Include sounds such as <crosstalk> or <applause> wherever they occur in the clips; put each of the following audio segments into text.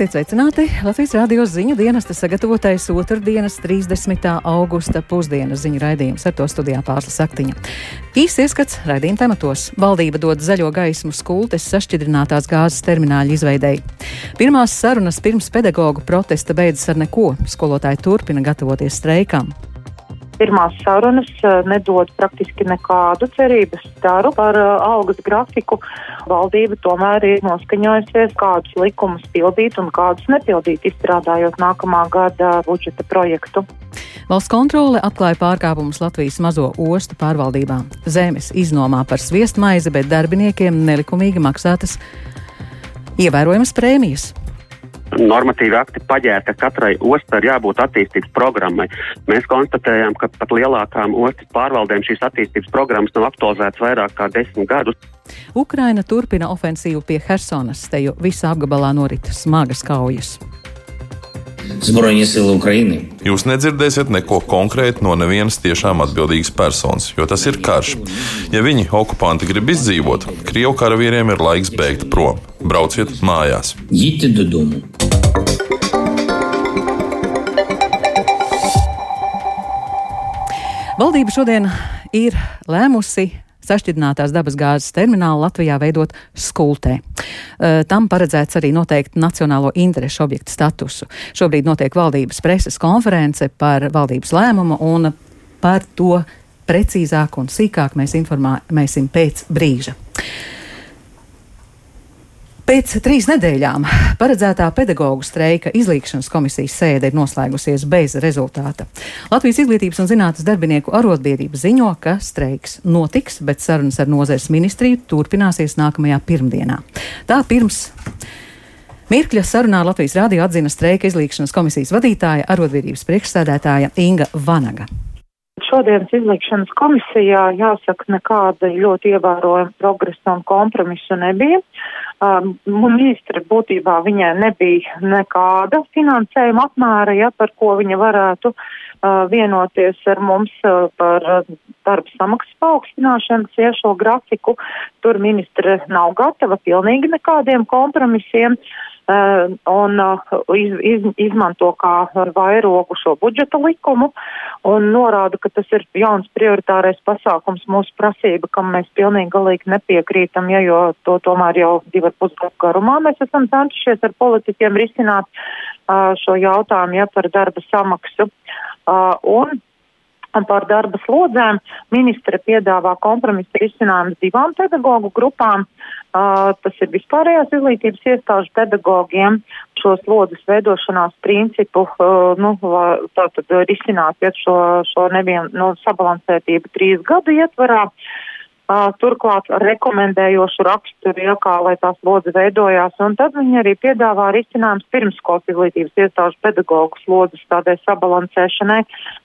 Esiet sveicināti! Latvijas rādio ziņu dienesta sagatavotais otrdienas 30. augusta pusdienas ziņu raidījums ar to studijā pārslas aktiņa. Īsts ieskats raidījuma tematos. Valdība dod zaļo gaismu skultes sašķidrinātās gāzes termināļa izveidēji. Pirmās sarunas pirms pedagoģu protesta beidzas ar neko. Skolotāji turpina gatavoties streikam pirmās sarunas eh, nedod praktiski nekādu cerības staru par eh, algas grafiku. Valdība tomēr ir noskaņojusies, kādus likumus pildīt un kādus nepildīt, izstrādājot nākamā gada budžeta projektu. Valsts kontrole atklāja pārkāpumus Latvijas mazo ostu pārvaldībā. Zemes iznomā par sviestmaizi, bet darbiniekiem nelikumīgi maksātas ievērojamas prēmijas normatīvi akti paģēra, ka katrai ostai ir jābūt attīstības programmai. Mēs konstatējām, ka pat lielākām ostas pārvaldēm šīs attīstības programmas nav aktualizētas vairāk kā desmit gadus. Ukraina turpina ofensīvu pie Helsonas, te jau visā apgabalā norit smagas kaujas. Zbroņa sila Ukraiņai. Jūs nedzirdēsiet neko konkrētu no nevienas tiešām atbildīgas personas, jo tas ir karš. Ja viņi, okupanti, grib izdzīvot, Krievijas karavīriem ir laiks beigt prom. Brauciet mājās! Jīti dudumu! Valdība šodien ir lēmusi sašķidrinātās dabasgāzes terminālu Latvijā veidot skultē. Tam paredzēts arī noteikt nacionālo interešu objektu statusu. Šobrīd notiek valdības preses konference par valdības lēmumu un par to precīzāk un sīkāk mēs informēsim pēc brīža. Pēc trīs nedēļām paredzētā pedagoģu streika izlīgšanas komisijas sēde ir noslēgusies bez rezultāta. Latvijas izglītības un zinātnes darbinieku arotbiedrība ziņo, ka streiks notiks, bet sarunas ar nozares ministriju turpināsies nākamajā pirmdienā. Tā pirms Mirkļa sarunā Latvijas rādio atzina streika izlīgšanas komisijas vadītāja, arotbiedrības priekšsēdētāja Inga Vanaga. Šodienas izlīgšanas komisijā jāsaka nekāda ļoti ievērojama progresa un kompromisa nebija. Um, ministra būtībā viņai nebija nekāda finansējuma apmēra, ja, par ko viņa varētu uh, vienoties ar mums uh, par uh, darba samaksas paaugstināšanas, ja šo grafiku. Tur ministra nav gatava pilnīgi nekādiem kompromisiem. Uh, un eh, iz, iz, izmanto kā vairogu šo budžeta likumu un norāda, ka tas ir jauns prioritārais pasākums mūsu prasība, kam mēs pilnīgi galīgi nepiekrītam, ja, jo to tomēr jau divi pusgadu garumā mēs esam cenšies ar politiķiem risināt uh, šo jautājumu, ja par darba samaksu. Uh, un par darba slodzēm. Ministre piedāvā kompromisa risinājumus divām pedagoģu grupām. Uh, tas ir vispārējās izglītības iestāžu pedagogiem šo slodzes veidošanās principu, uh, nu, tātad risināt ja, šo, šo nevien, nu, sabalansētību trīs gadu ietvarā. Uh, turklāt rekomendējošu raksturu, ja, kā lai tās lodze veidojās, un tad viņi arī piedāvā risinājums pirmskolas izglītības iestāžu pedagoģu slodzes tādai sabalansēšanai,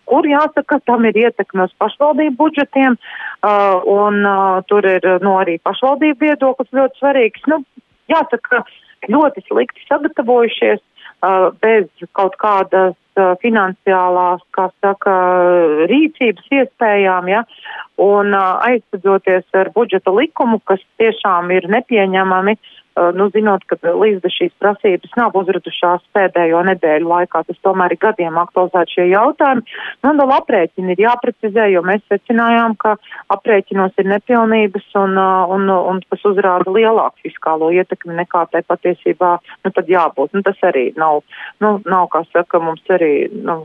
kur jāsaka, tam ir ietekme uz pašvaldību budžetiem, uh, un uh, tur ir no arī pašvaldību viedoklis ļoti svarīgs. Nu, jāsaka, ļoti slikti sagatavojušies, bez kaut kādas finansiālās, kā saka, rīcības iespējām, ja, un aizsadzoties ar budžeta likumu, kas tiešām ir nepieņemami, uh, nu, zinot, ka līdz šīs prasības nav uzradušās pēdējo nedēļu laikā, tas tomēr ir gadiem aktualizēt šie jautājumi. Nu, un vēl aprēķini ir jāprecizē, jo mēs secinājām, ka aprēķinos ir nepilnības un, uh, un, un kas uzrāda lielāku fiskālo ietekmi nekā tai patiesībā, nu, tad jābūt. Nu, tas arī nav, nu, nav, kā saka, mums arī nu,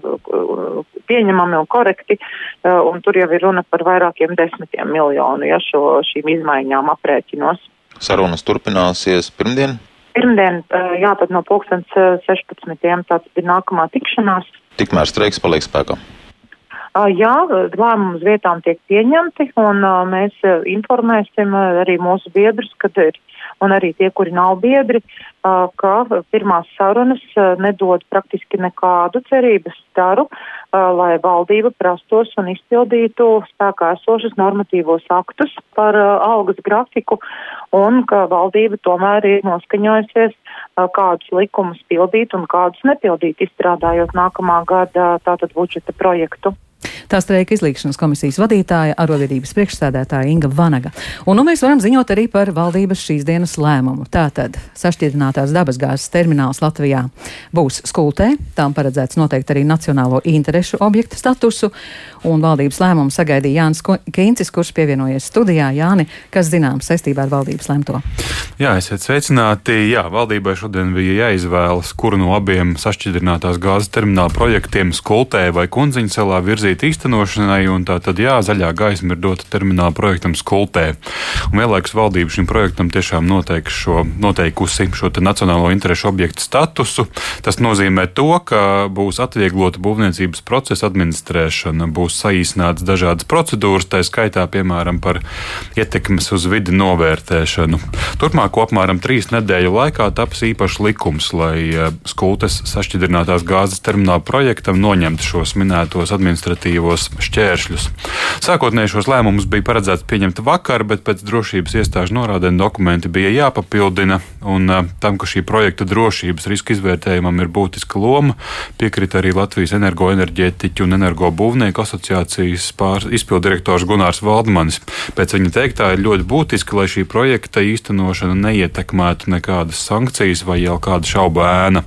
pieņemami un korekti, un tur jau ir runa par vairāk vairākiem desmitiem miljonu, ja šo, šīm izmaiņām aprēķinos. Sarunas turpināsies pirmdien? Pirmdien, jā, tad no pulkstens 16. tāds ir nākamā tikšanās. Tikmēr streiks paliek spēkā. Jā, lēmumi uz vietām tiek pieņemti, un mēs informēsim arī mūsu biedrus, kad ir un arī tie, kuri nav biedri, ka pirmās sarunas nedod praktiski nekādu cerības staru, lai valdība prastos un izpildītu spēkā esošas normatīvos aktus par algas grafiku, un ka valdība tomēr ir noskaņojusies, kādus likumus pildīt un kādus nepildīt, izstrādājot nākamā gada tātad budžeta projektu. Tā streika izlīkšanas komisijas vadītāja, arotbiedrības priekšsēdētāja Inga Vanaga. Un nu mēs varam ziņot arī par valdības šīs dienas lēmumu. Tātad sašķidrinātās dabasgāzes termināls Latvijā būs skultē, tām paredzēts noteikt arī nacionālo interešu objektu statusu, un valdības lēmumu sagaidīja Jānis Kīncis, kurš pievienojies studijā. Jāni, kas zināms saistībā ar valdības lemto? Jā, esiet sveicināti. Jā, valdībai šodien bija jāizvēlas, kuru no abiem sašķidrinātās gāzes termināla projektiem skultē vai kundziņa salā virzīt īstenošanai, un tā tad jā, zaļā gaisma ir dota termināla projektam skultē. Un vienlaikus valdība šim projektam tiešām šo, noteikusi šo nacionālo interešu objektu statusu. Tas nozīmē to, ka būs atvieglota būvniecības procesa administrēšana, būs saīsināts dažādas procedūras, tā skaitā, piemēram, par ietekmes uz vidi novērtēšanu. Turpmāko apmēram trīs nedēļu laikā taps īpašs likums, lai eh, skultes sašķidrinātās gāzes termināla projektam noņemtu šos minētos administratīvos šķēršļus. Sākotnēji šos lēmumus bija paredzēts pieņemt vakar, bet pēc drošības iestāžu norādēm dokumenti bija jāpapildina, un eh, tam, ka šī projekta drošības riska izvērtējumam ir būtiska loma, piekrita arī Latvijas energoenerģētiķu un energobūvnieku asociācijas izpildirektors Gunārs Valdmanis. Pēc viņa teiktā ir ļoti būtiski, lai šī projekta īstenošana neietekmētu nekādas sankcijas vai jau kāda šauba ēna.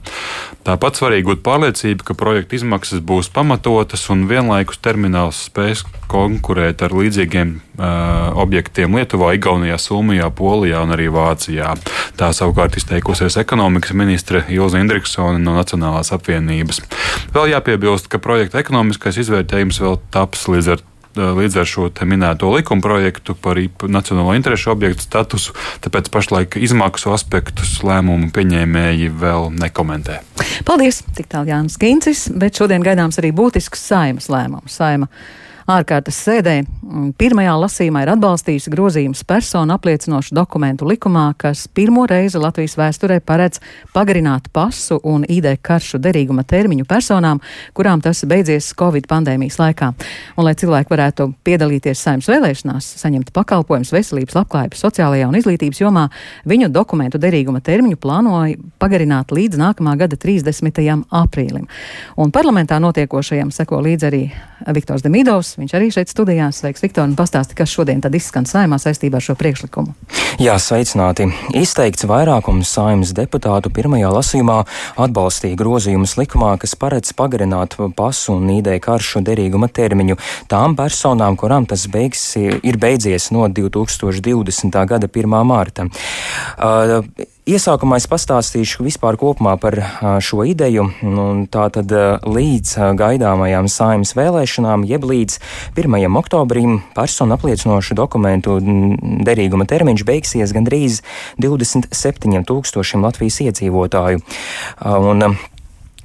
Tāpat svarīgi būt pārliecība, ka projekta izmaksas būs pamatotas un vienlaikus termināls spēs konkurēt ar līdzīgiem uh, objektiem Lietuvā, Igaunijā, Somijā, Polijā un arī Vācijā. Tā savukārt izteikusies ekonomikas ministre Ilza Indriksone no Nacionālās apvienības. Vēl jāpiebilst, ka projekta ekonomiskais izvērtējums vēl taps līdz ar līdz ar šo minēto likuma projektu par nacionālo interešu objektu statusu, tāpēc pašlaik izmaksu aspektus lēmumu pieņēmēji vēl nekomentē. Paldies! Tik tālu Jānis Kīncis, bet šodien gaidāms arī būtisks saimas lēmums. Saima ārkārtas sēdē pirmajā lasījumā ir atbalstījusi grozījums personu apliecinošu dokumentu likumā, kas pirmo reizi Latvijas vēsturē paredz pagarināt pasu un ID karšu derīguma termiņu personām, kurām tas beidzies Covid pandēmijas laikā. Un, lai cilvēki varētu piedalīties saimnes vēlēšanās, saņemt pakalpojumus veselības, labklājības, sociālajā un izglītības jomā, viņu dokumentu derīguma termiņu plānoja pagarināt līdz nākamā gada 30. aprīlim. Un parlamentā notiekošajam seko līdz arī Viktors Demidovs. Viņš arī šeit studijā. Sveiks, Viktor, un pastāsti, kas šodien tad izskan saimā saistībā ar šo priekšlikumu. Jā, sveicināti. Izteikts vairākums saimnes deputātu pirmajā lasījumā atbalstīja grozījumus likumā, kas paredz pagarināt pasu un ID karšu derīguma termiņu tām personām, kurām tas beigs, ir beidzies no 2020. gada 1. mārta. Iesākumā es pastāstīšu vispār kopumā par šo ideju. Tā tad līdz gaidāmajām saimnes vēlēšanām, jeb līdz 1. oktobrim, personu apliecinošu dokumentu derīguma termiņš beigsies gandrīz 27 tūkstošiem Latvijas iedzīvotāju. Un,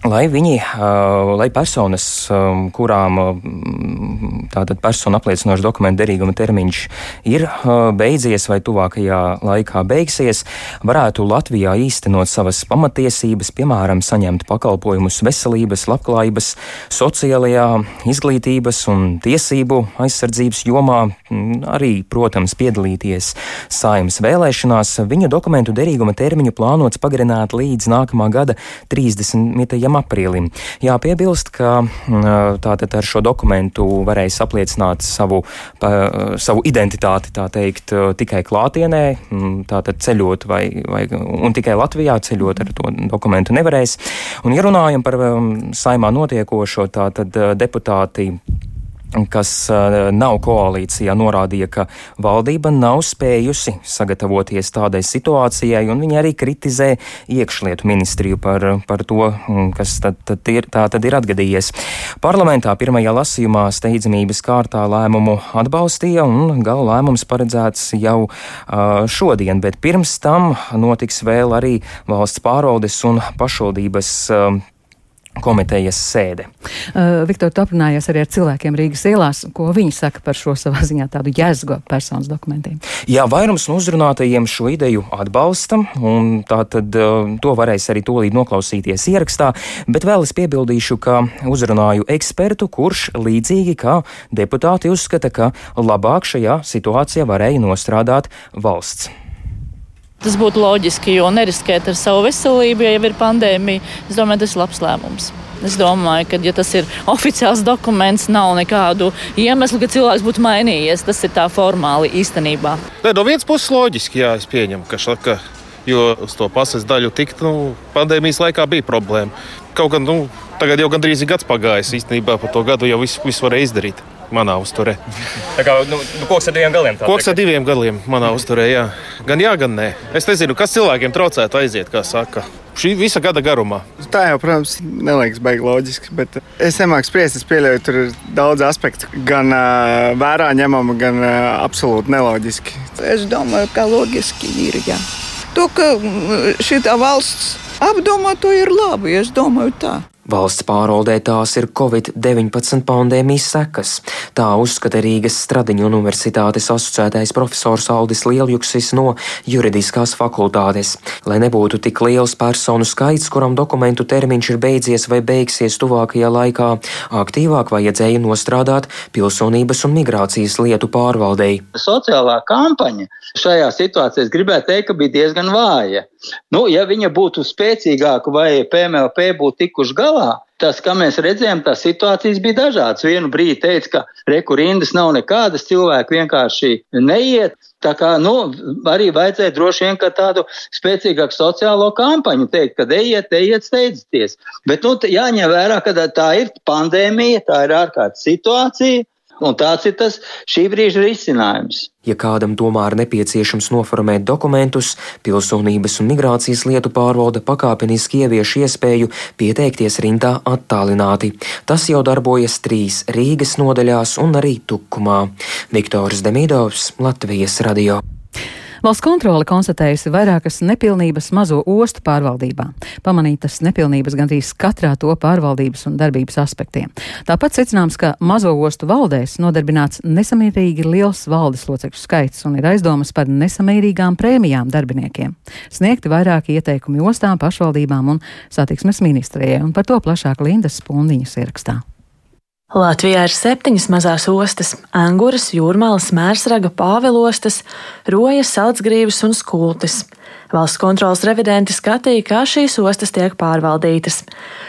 lai viņi, lai personas, kurām tātad personu apliecinošu dokumentu derīguma termiņš ir beidzies vai tuvākajā laikā beigsies, varētu Latvijā īstenot savas pamatiesības, piemēram, saņemt pakalpojumus veselības, labklājības, sociālajā, izglītības un tiesību aizsardzības jomā, arī, protams, piedalīties saimnes vēlēšanās. Viņu dokumentu derīguma termiņu plānots pagarināt līdz nākamā gada 30 aprīlim. Jāpiebilst, ka tātad ar šo dokumentu varēs apliecināt savu, pa, savu identitāti, tā teikt, tikai klātienē, tātad ceļot vai, vai un tikai Latvijā ceļot ar to dokumentu nevarēs. Un, ja runājam par saimā notiekošo, tātad deputāti kas nav koalīcijā, norādīja, ka valdība nav spējusi sagatavoties tādai situācijai, un viņi arī kritizē iekšlietu ministriju par, par to, kas tad, tad ir, tā tad ir atgadījies. Parlamentā pirmajā lasījumā steidzamības kārtā lēmumu atbalstīja, un gala lēmums paredzēts jau uh, šodien, bet pirms tam notiks vēl arī valsts pārvaldes un pašvaldības uh, komitejas sēde. Uh, Viktor, tu aprunājies arī ar cilvēkiem Rīgas ielās, ko viņi saka par šo savā ziņā tādu jēzgo personas dokumentiem. Jā, vairums no uzrunātajiem šo ideju atbalsta, un tā tad uh, to varēs arī tolīt noklausīties ierakstā, bet vēl es piebildīšu, ka uzrunāju ekspertu, kurš līdzīgi kā deputāti uzskata, ka labāk šajā situācijā varēja nostrādāt valsts. Tas būtu loģiski, jo neriskēt ar savu veselību, ja jau ir pandēmija, es domāju, tas ir labs lēmums. Es domāju, ka, ja tas ir <laughs> oficiāls dokuments, nav nekādu iemeslu, ka cilvēks būtu mainījies. Tas ir tā formāli īstenībā. Ne, no vienas puses loģiski, jā, es pieņemu, ka, šaka, jo uz to pasaules daļu tikt, nu, pandēmijas laikā bija problēma. Kaut gan, nu, tagad jau gandrīz ir gads pagājis, īstenībā par to gadu jau visu, visu varēja izdarīt. Manā uzturē. Tā kā nu, koks ar diviem galiem. Koks ar diviem galiem manā uzturē, jā. Gan jā, gan nē. Es nezinu, kas cilvēkiem traucētu aiziet, kā saka šī visa gada garumā. Tā jau, protams, neliekas baigi loģiski, bet es nemāku spriest. Es pieļauju, tur ir daudz aspektu, gan uh, vērā ņemama, gan uh, absolūti neloģiski. Es domāju, ka loģiski ir. Jā. To, ka šī valsts apdomā to ir labi, es domāju tā. Valsts pārvaldē tās ir Covid-19 pandēmijas sekas. Tā uzskata Rīgas Stradiņu universitātes asociētais profesors Aldis Lieljuksis no juridiskās fakultātes. Lai nebūtu tik liels personu skaits, kuram dokumentu termiņš ir beidzies vai beigsies tuvākajā laikā, aktīvāk vajadzēja nostrādāt pilsonības un migrācijas lietu pārvaldei. Sociālā kampaņa šajā situācijā, gribētu teikt, ka bija diezgan vāja. Nu, ja viņa būtu spēcīgāka vai PMLP būtu tikuši galā, tas, kā mēs redzējām, tās situācijas bija dažādas. Vienu brīdi teica, ka rekurindas nav nekādas, cilvēki vienkārši neiet. Tā kā nu, arī vajadzēja droši vien tādu spēcīgāku sociālo kampaņu teikt, ka ejiet, ejiet, steidzieties. Bet nu, jāņem vērā, ka tā ir pandēmija, tā ir ārkārtas situācija. Un tāds ir tas šī brīža risinājums. Ja kādam tomēr nepieciešams noformēt dokumentus, pilsonības un migrācijas lietu pārvalde pakāpeniski ievieš iespēju pieteikties rindā attālināti. Tas jau darbojas trīs Rīgas nodaļās un arī Tukumā. Viktors Demidovs, Latvijas radio. Valsts kontrole konstatējusi vairākas nepilnības mazo ostu pārvaldībā. Pamanītas nepilnības gandrīz katrā to pārvaldības un darbības aspektiem. Tāpat secināms, ka mazo ostu valdēs nodarbināts nesamērīgi liels valdes locekļu skaits un ir aizdomas par nesamērīgām prēmijām darbiniekiem. Sniegti vairāki ieteikumi ostām, pašvaldībām un satiksmes ministrijai, un par to plašāk Lindas Spundiņas ierakstā. Latvijā ir septiņas mazās ostas - Anguras, Jūrmālas, Mērsraga, Pāvilostas, Rojas, Salcgrīvas un Skultis. Valsts kontrolas revidenti skatīja, kā šīs ostas tiek pārvaldītas.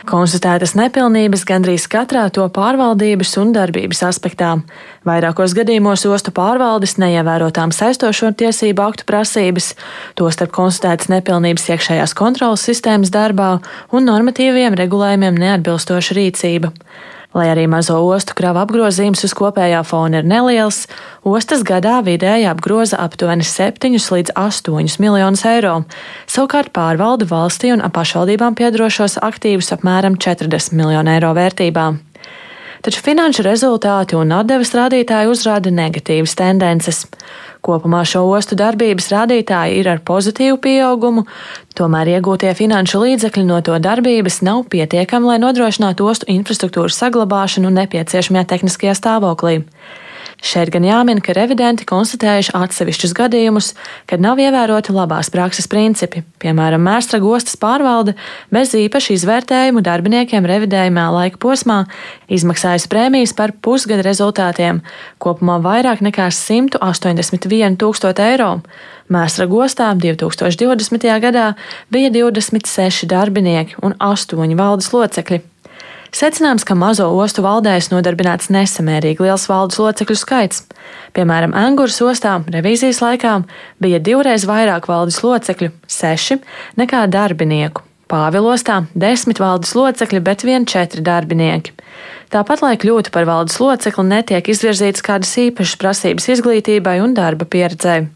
Konstatētas nepilnības gandrīz katrā to pārvaldības un darbības aspektā. Vairākos gadījumos ostu pārvaldes neievērotām saistošo tiesību aktu prasības, tostarp konstatētas nepilnības iekšējās kontrolas sistēmas darbā un normatīviem regulējumiem neatbilstoša rīcība. Lai arī mazo ostu krava apgrozījums uz kopējā fona ir neliels, ostas gadā vidēji apgroza aptuveni 7 līdz 8 miljonus eiro. Savukārt pārvalda valstī un pašvaldībām piedarošos aktīvus apmēram 40 miljonu eiro vērtībā. Taču finanšu rezultāti un atdeves rādītāji uzrāda negatīvas tendences. Kopumā šo ostu darbības rādītāji ir ar pozitīvu pieaugumu, tomēr iegūtie finanšu līdzekļi no to darbības nav pietiekami, lai nodrošinātu ostu infrastruktūras saglabāšanu nepieciešamajā tehniskajā stāvoklī. Šeit gan jāmin, ka revidenti konstatējuši atsevišķus gadījumus, kad nav ievēroti labās prakses principi. Piemēram, Mērstra ostas pārvalde bez īpaša izvērtējumu darbiniekiem revidējumā laika posmā izmaksājusi prēmijas par pusgada rezultātiem, kopumā vairāk nekā 181 tūkstoši eiro. Mēsra ostā 2020. gadā bija 26 darbinieki un 8 valdes locekļi. Secināms, ka mazo ostu valdēs nodarbināts nesamērīgi liels valdes locekļu skaits. Piemēram, Angūras ostā revīzijas laikā bija divreiz vairāk valdes locekļu - seši nekā darbinieku. Pāvilostā desmit valdes locekļi, bet vien četri darbinieki. Tāpat, lai kļūtu par valdes locekli, netiek izvirzītas kādas īpašas prasības izglītībai un darba pieredzei.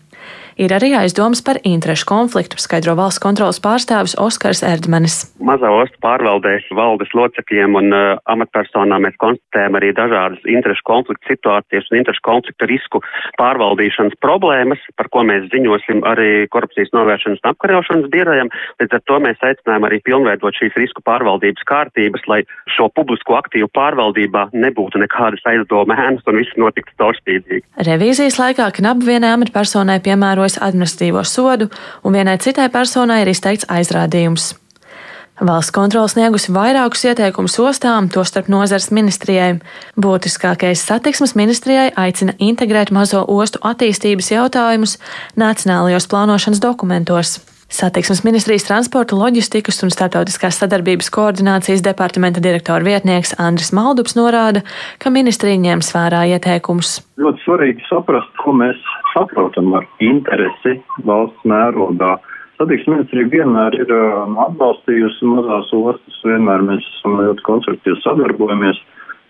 Ir arī aizdomas par interešu konfliktu, skaidro valsts kontrolas pārstāvis Oskars Erdmanis. Mazā ostu pārvaldēs valdes locekļiem un uh, amatpersonām mēs konstatējam arī dažādas interešu konfliktu situācijas un interešu konfliktu risku pārvaldīšanas problēmas, par ko mēs ziņosim arī korupcijas novēršanas un apkarošanas birojam. Līdz ar to mēs aicinājām arī pilnveidot šīs risku pārvaldības kārtības, lai šo publisko aktīvu pārvaldībā nebūtu nekādas aizdomēnas un viss notiktu caurspīdīgi. Revīzijas laikā knap vienai amatpersonai piemēro piemērojas administratīvo sodu, un vienai citai personai ir izteikts aizrādījums. Valsts kontrole sniegusi vairākus ieteikumus ostām, tostarp nozars ministrijai. Būtiskākais satiksmes ministrijai aicina integrēt mazo ostu attīstības jautājumus nacionālajos plānošanas dokumentos. Satiksmes ministrijas transporta, loģistikas un starptautiskās sadarbības koordinācijas departamenta direktora vietnieks Andris Maldups norāda, ka ministrija ņems vērā ieteikumus. Ļoti svarīgi saprast, ko mēs saprotam ar interesi valsts mērogā. Satiksmes ministrija vienmēr ir um, atbalstījusi mazās ostas, vienmēr mēs esam ļoti konstruktīvi sadarbojamies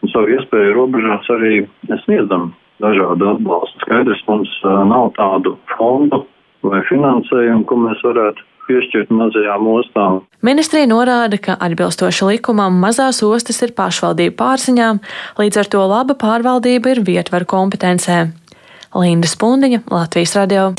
un savu iespēju robežās arī sniedzam dažādu atbalstu. Skaidrs, mums uh, nav tādu fondu vai finansējumu, ko mēs varētu piešķirt mazajām ostām. Ministrija norāda, ka atbilstoši likumam mazās ostas ir pašvaldību pārziņām, līdz ar to laba pārvaldība ir vietvaru kompetencē. Linda Spundiņa, Latvijas radio.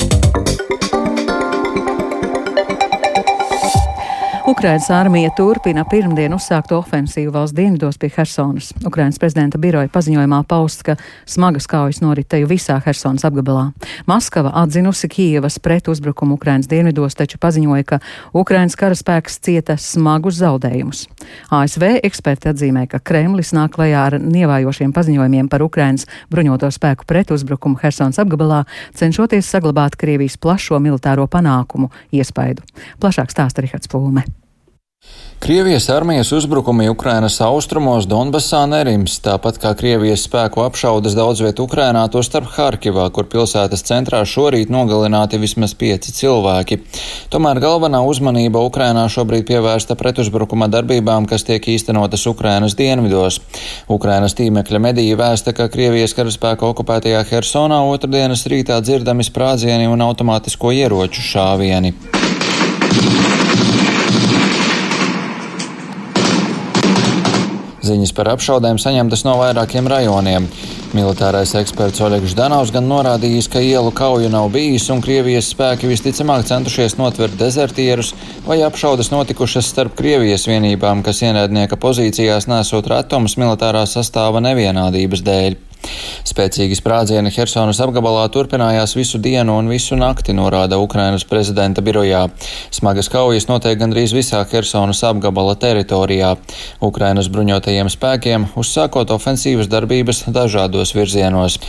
Ukrainas armija turpina pirmdien uzsākto ofensīvu valsts dienvidos pie Hersonas. Ukrainas prezidenta biroja paziņojumā pausts, ka smagas kaujas noritēju visā Hersonas apgabalā. Maskava atzinusi Kijevas pretuzbrukumu Ukrainas dienvidos, taču paziņoja, ka Ukrainas karaspēks cieta smagus zaudējumus. ASV eksperti atzīmē, ka Kremlis nāk klajā ar nievājošiem paziņojumiem par Ukrainas bruņoto spēku pretuzbrukumu Hersonas apgabalā, cenšoties saglabāt Krievijas plašo militāro panākumu iespaidu. Plašāk stāsta Rihards Plūme. Krievijas armijas uzbrukumi Ukrainas austrumos Donbasā nerims, tāpat kā Krievijas spēku apšaudas daudz viet Ukrainā, to starp Harkivā, kur pilsētas centrā šorīt nogalināti vismaz pieci cilvēki. Tomēr galvenā uzmanība Ukrainā šobrīd pievērsta pretuzbrukuma darbībām, kas tiek īstenotas Ukrainas dienvidos. Ukrainas tīmekļa medija vēsta, ka Krievijas karaspēka okupētajā Hersonā otrdienas rītā dzirdami sprādzieni un automātisko ieroču šāvieni. Ziņas par apšaudēm saņemtas no vairākiem rajoniem. Militārais eksperts Oļegs Danovs gan norādījis, ka ielu kauju nav bijis un Krievijas spēki visticamāk centušies notvert dezertierus vai apšaudas notikušas starp Krievijas vienībām, kas ienaidnieka pozīcijās nesot retumus militārā sastāva nevienādības dēļ. Spēcīgi sprādzieni Hersonas apgabalā turpinājās visu dienu un visu nakti, norāda Ukrainas prezidenta birojā. Smagas kaujas notiek gandrīz visā Hersonas apgabala teritorijā. Ukrainas bruņotajiem spēkiem uzsākot ofensīvas darbības dažādos virzienos.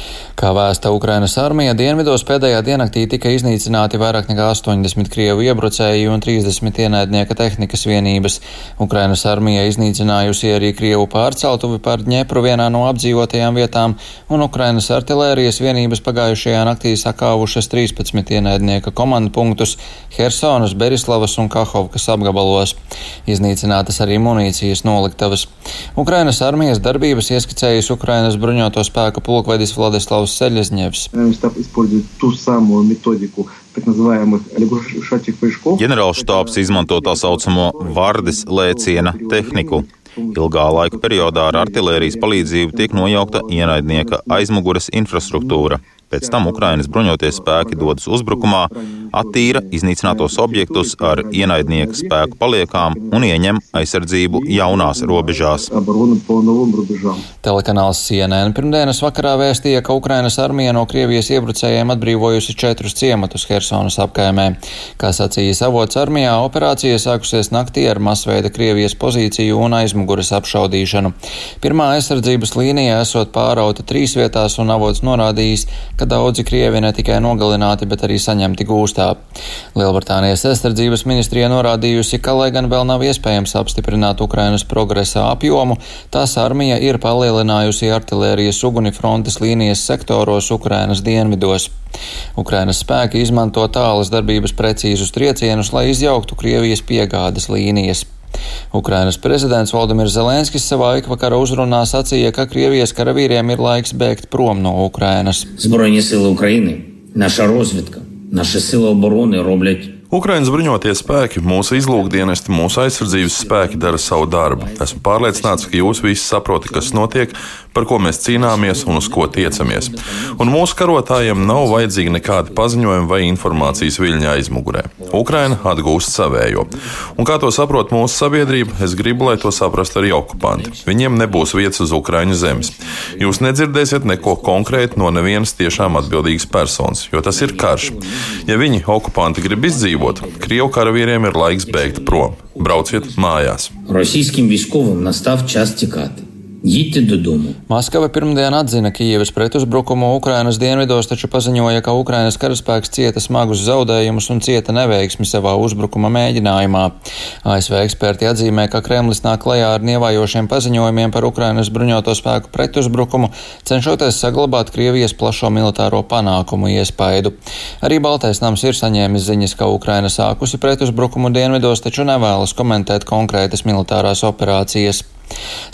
Kā vēsta Ukrainas armija, dienvidos pēdējā diennaktī tika iznīcināti vairāk nekā 80 krievu iebrucēji un 30 ienaidnieka tehnikas vienības. Ukrainas armija iznīcinājusi arī krievu pārceltuvi par Dņepru vienā no apdzīvotajām vietām un Ukrainas artilērijas vienības pagājušajā naktī sakāvušas 13 ienaidnieka komandu punktus Hersonas, Berislavas un Kahovkas apgabalos. Iznīcinātas arī munīcijas noliktavas. Ukrainas armijas darbības ieskicējis Ukrainas bruņoto spēku pulkvedis Vladislavs Seļezņevs. Ģenerālštāps izmanto tā saucamo Vardis lēciena tehniku. Ilgā laika periodā ar artilērijas palīdzību tiek nojaukta ienaidnieka aizmugures infrastruktūra. Pēc tam Ukrainas bruņoties spēki dodas uzbrukumā, attīra iznīcinātos objektus ar ienaidnieka spēku paliekām un ieņem aizsardzību jaunās robežās. Telekanāls CNN pirmdienas vakarā vēstīja, ka Ukrainas armija no Krievijas iebrucējiem atbrīvojusi četrus ciematus Hersonas apkaimē. Kā sacīja avots armijā, operācija sākusies naktī ar masveida Krievijas pozīciju un aizmuguras apšaudīšanu. Pirmā aizsardzības līnija esot pārauta trīs vietās un avots norādījis, ka daudzi krievi ne tikai nogalināti, bet arī saņemti gūstā. Lielbritānijas aizsardzības ministrija norādījusi, ka, lai gan vēl nav iespējams apstiprināt Ukrainas progresa apjomu, tās armija ir palielinājusi artilērijas uguni frontes līnijas sektoros Ukrainas dienvidos. Ukrainas spēki izmanto tālas darbības precīzus triecienus, lai izjauktu Krievijas piegādes līnijas. Ukrainas prezidents Valdemirs Zelenskis savā ikvakara uzrunā sacīja, ka Krievijas karavīriem ir laiks bēgt prom no Ukrainas. Zbroņas sila Ukraina, naša rozvitka, naša sila obroni roblēt Ukraiņas bruņotie spēki, mūsu izlūkdienesti, mūsu aizsardzības spēki dara savu darbu. Esmu pārliecināts, ka jūs visi saprotat, kas notiek, par ko mēs cīnāmies un uz ko tiecamies. Un mūsu karotājiem nav vajadzīgi nekādi paziņojumi vai informācijas viļņa aizmugurē. Ukraina atgūst savējo. Un kā to saprot mūsu sabiedrība, es gribu, lai to saprastu arī okupanti. Viņiem nebūs vietas uz Ukraiņu zemes. Jūs nedzirdēsiet neko konkrētu no nevienas tiešām atbildīgas personas, jo tas ir karš. Ja viņi, okupanti, grib izdzīvot, sakot, Krievu karavīriem ir laiks beigt prom. Brauciet mājās. Російським військовим настав час тікати. Їдьте додому. Maskava pirmdien atzina Kijevas pretuzbrukumu Ukrainas dienvidos, taču paziņoja, ka Ukrainas karaspēks cieta smagus zaudējumus un cieta neveiksmi savā uzbrukuma mēģinājumā. ASV eksperti atzīmē, ka Kremlis nāk klajā ar nievājošiem paziņojumiem par Ukrainas bruņoto spēku pretuzbrukumu, cenšoties saglabāt Krievijas plašo militāro panākumu iespaidu. Arī Baltais nams ir saņēmis ziņas, ka Ukraina sākusi pretuzbrukumu dienvidos, taču nevēlas komentēt konkrētas militārās operācijas.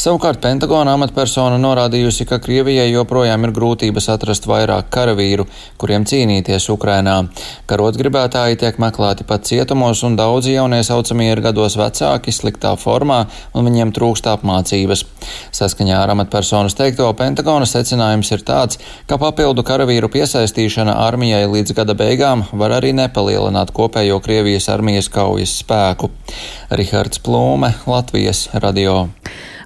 Savukārt Pentagona amatpersona norādījusi, ka Krievijai joprojām ir grūtības atrast vairāk karavīru, kuriem cīnīties Ukrainā. Karot gribētāji tiek meklēti pat cietumos, un daudzi jaunie saucamie ir gados vecāki, sliktā formā, un viņiem trūkst apmācības. Saskaņā ar amatpersonas teikto, Pentagona secinājums ir tāds, ka papildu karavīru piesaistīšana armijai līdz gada beigām var arī nepalielināt kopējo Krievijas armijas kaujas spēku. Rihards Plūme, Latvijas radio.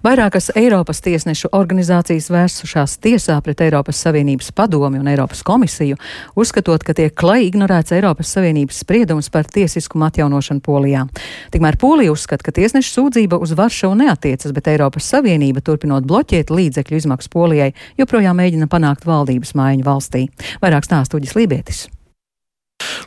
Vairākas Eiropas tiesnešu organizācijas vērsušās tiesā pret Eiropas Savienības padomi un Eiropas komisiju, uzskatot, ka tiek klai ignorēts Eiropas Savienības spriedums par tiesiskumu atjaunošanu Polijā. Tikmēr Polija uzskata, ka tiesneša sūdzība uz Varšavu neatiecas, bet Eiropas Savienība, turpinot bloķēt līdzekļu izmaksu Polijai, joprojām mēģina panākt valdības maiņu valstī. Vairāk stāstu Uģis Lībietis.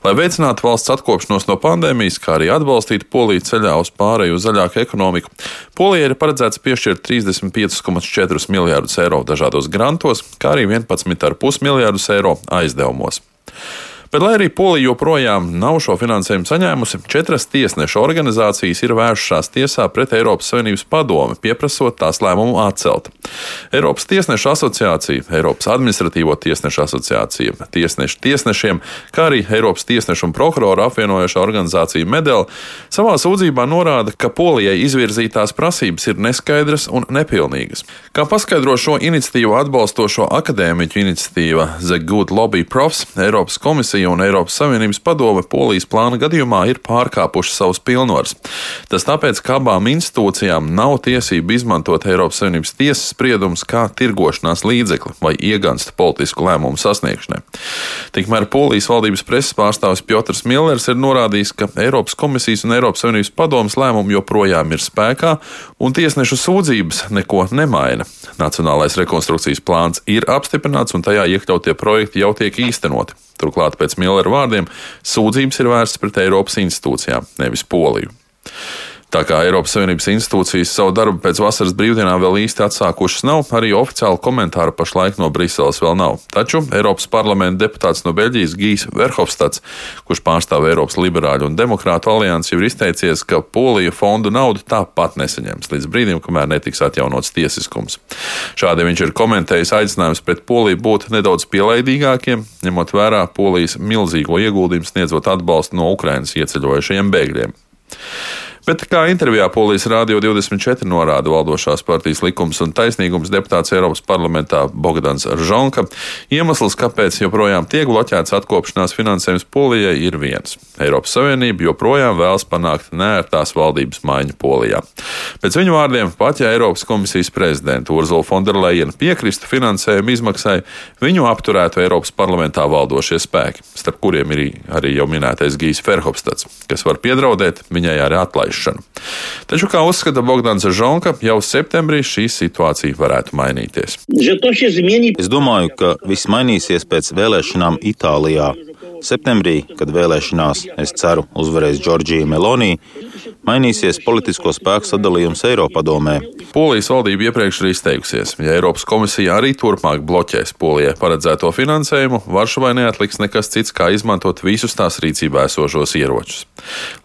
Lai veicinātu valsts atkopšanos no pandēmijas, kā arī atbalstītu Poliju ceļā uz pārēju uz zaļāku ekonomiku, Polijai ir paredzēts piešķirt 35,4 miljārdus eiro dažādos grantos, kā arī 11,5 miljārdus eiro aizdevumos. Bet, lai arī Polija joprojām nav šo finansējumu saņēmusi, četras tiesnešu organizācijas ir vēršušās tiesā pret Eiropas Savienības padomi, pieprasot tās lēmumu atcelt. Eiropas Tiesnešu asociācija, Eiropas Administratīvo tiesnešu asociācija, tiesneši tiesnešiem, kā arī Eiropas Tiesnešu un prokuroru apvienojošā organizācija Medela savā sūdzībā norāda, ka Polijai izvirzītās prasības ir neskaidras un nepilnīgas. Kā paskaidro šo iniciatīvu atbalstošo akadēmiķu iniciatīva The Good Lobby Profs, Eiropas komisija komisija un Eiropas Savienības padome Polijas plāna gadījumā ir pārkāpuši savus pilnvarus. Tas tāpēc, ka abām institūcijām nav tiesība izmantot Eiropas Savienības tiesas spriedumus kā tirgošanās līdzekli vai ieganstu politisku lēmumu sasniegšanai. Tikmēr Polijas valdības preses pārstāvis Piotrs Millers ir norādījis, ka Eiropas komisijas un Eiropas Savienības padomas lēmumi joprojām ir spēkā un tiesnešu sūdzības neko nemaina. Nacionālais rekonstrukcijas plāns ir apstiprināts un tajā iekļautie projekti jau tiek īstenoti. Turklāt, pēc Millera vārdiem, sūdzības ir vērstas pret Eiropas institūcijām, nevis Poliju. Tā kā Eiropas Savienības institūcijas savu darbu pēc vasaras brīvdienām vēl īsti atsākušas nav, arī oficiāla komentāra pašlaik no Briseles vēl nav. Taču Eiropas parlamenta deputāts no Beļģijas Gijs Verhofstads, kurš pārstāv Eiropas liberāļu un demokrātu aliansi, jau ir izteicies, ka Polija fondu naudu tāpat nesaņems līdz brīdim, kamēr netiks atjaunots tiesiskums. Šādi viņš ir komentējis aicinājums pret Poliju būt nedaudz pielaidīgākiem, ņemot vērā Polijas milzīgo ieguldījumu sniedzot atbalstu no Ukrainas ieceļojušajiem bēgļiem. Bet, kā intervijā Polijas Rādio 24 norāda valdošās partijas likums un taisnīgums deputāts Eiropas parlamentā Bogdans Žonka, iemesls, kāpēc joprojām tiek bloķēts atkopšanās finansējums Polijai, ir viens. Eiropas Savienība joprojām vēlas panākt nērtās valdības maiņu Polijā. Pēc viņu vārdiem, pat ja Eiropas komisijas prezidenta Urzula Fonderleina piekristu finansējumu izmaksai, viņu apturētu Eiropas parlamentā valdošie spēki, starp kuriem ir arī jau minētais Gijs Ferhofstads, kas var piedraudēt viņai arī atlaišanu ieviešanu. Taču, kā uzskata Bogdans Žonka, jau septembrī šī situācija varētu mainīties. Es domāju, ka viss mainīsies pēc vēlēšanām Itālijā. Septembrī, kad vēlēšanās, es ceru, uzvarēs Džordžija Meloni, mainīsies politisko spēku sadalījums Eiropadomē. Polijas valdība iepriekš ir izteikusies, ja Eiropas komisija arī turpmāk bloķēs Polijai paredzēto finansējumu, Varšavai neatliks nekas cits, kā izmantot visus tās rīcībā esošos ieročus.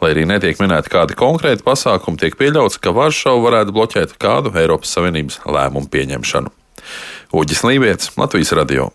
Lai arī netiek minēti kādi konkrēti pasākumi, tiek pieļauts, ka Varšava varētu bloķēt kādu Eiropas Savienības lēmumu pieņemšanu. Uģis Lībijams, Latvijas radio.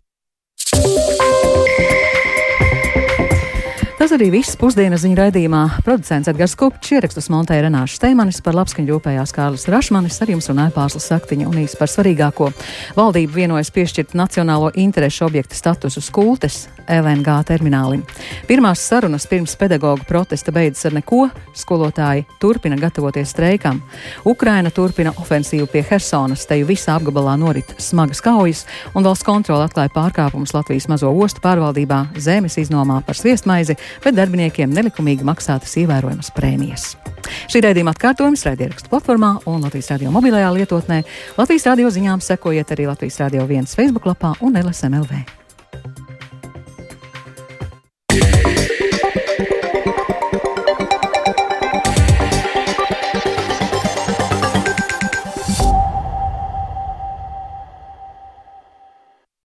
Tas arī viss pusdienas ziņu raidījumā. Producents Edgars Kupčs, ierakstus montēja Renāša Steimanis, par labskaņu rūpējās Kārlis Rašmanis, ar jums runāja Pārslas Saktiņa un īsi par svarīgāko. Valdība vienojas piešķirt nacionālo interešu objektu statusu skultes LNG terminālim. Pirmās sarunas pirms pedagoģu protesta beidzas ar neko, skolotāji turpina gatavoties streikam. Ukraina turpina ofensīvu pie Hersonas, teju visā apgabalā norit smagas kaujas, un valsts kontrole atklāja pārkāpumus Latvijas mazo ostu pārvaldībā, zemes iznomā par sviestmaizi bet darbiniekiem nelikumīgi maksātas ievērojamas prēmijas. Šī raidījuma atkārtojums raidierakstu platformā un Latvijas radio mobilajā lietotnē. Latvijas radio ziņām sekojiet arī Latvijas radio viens Facebook lapā un LSMLV.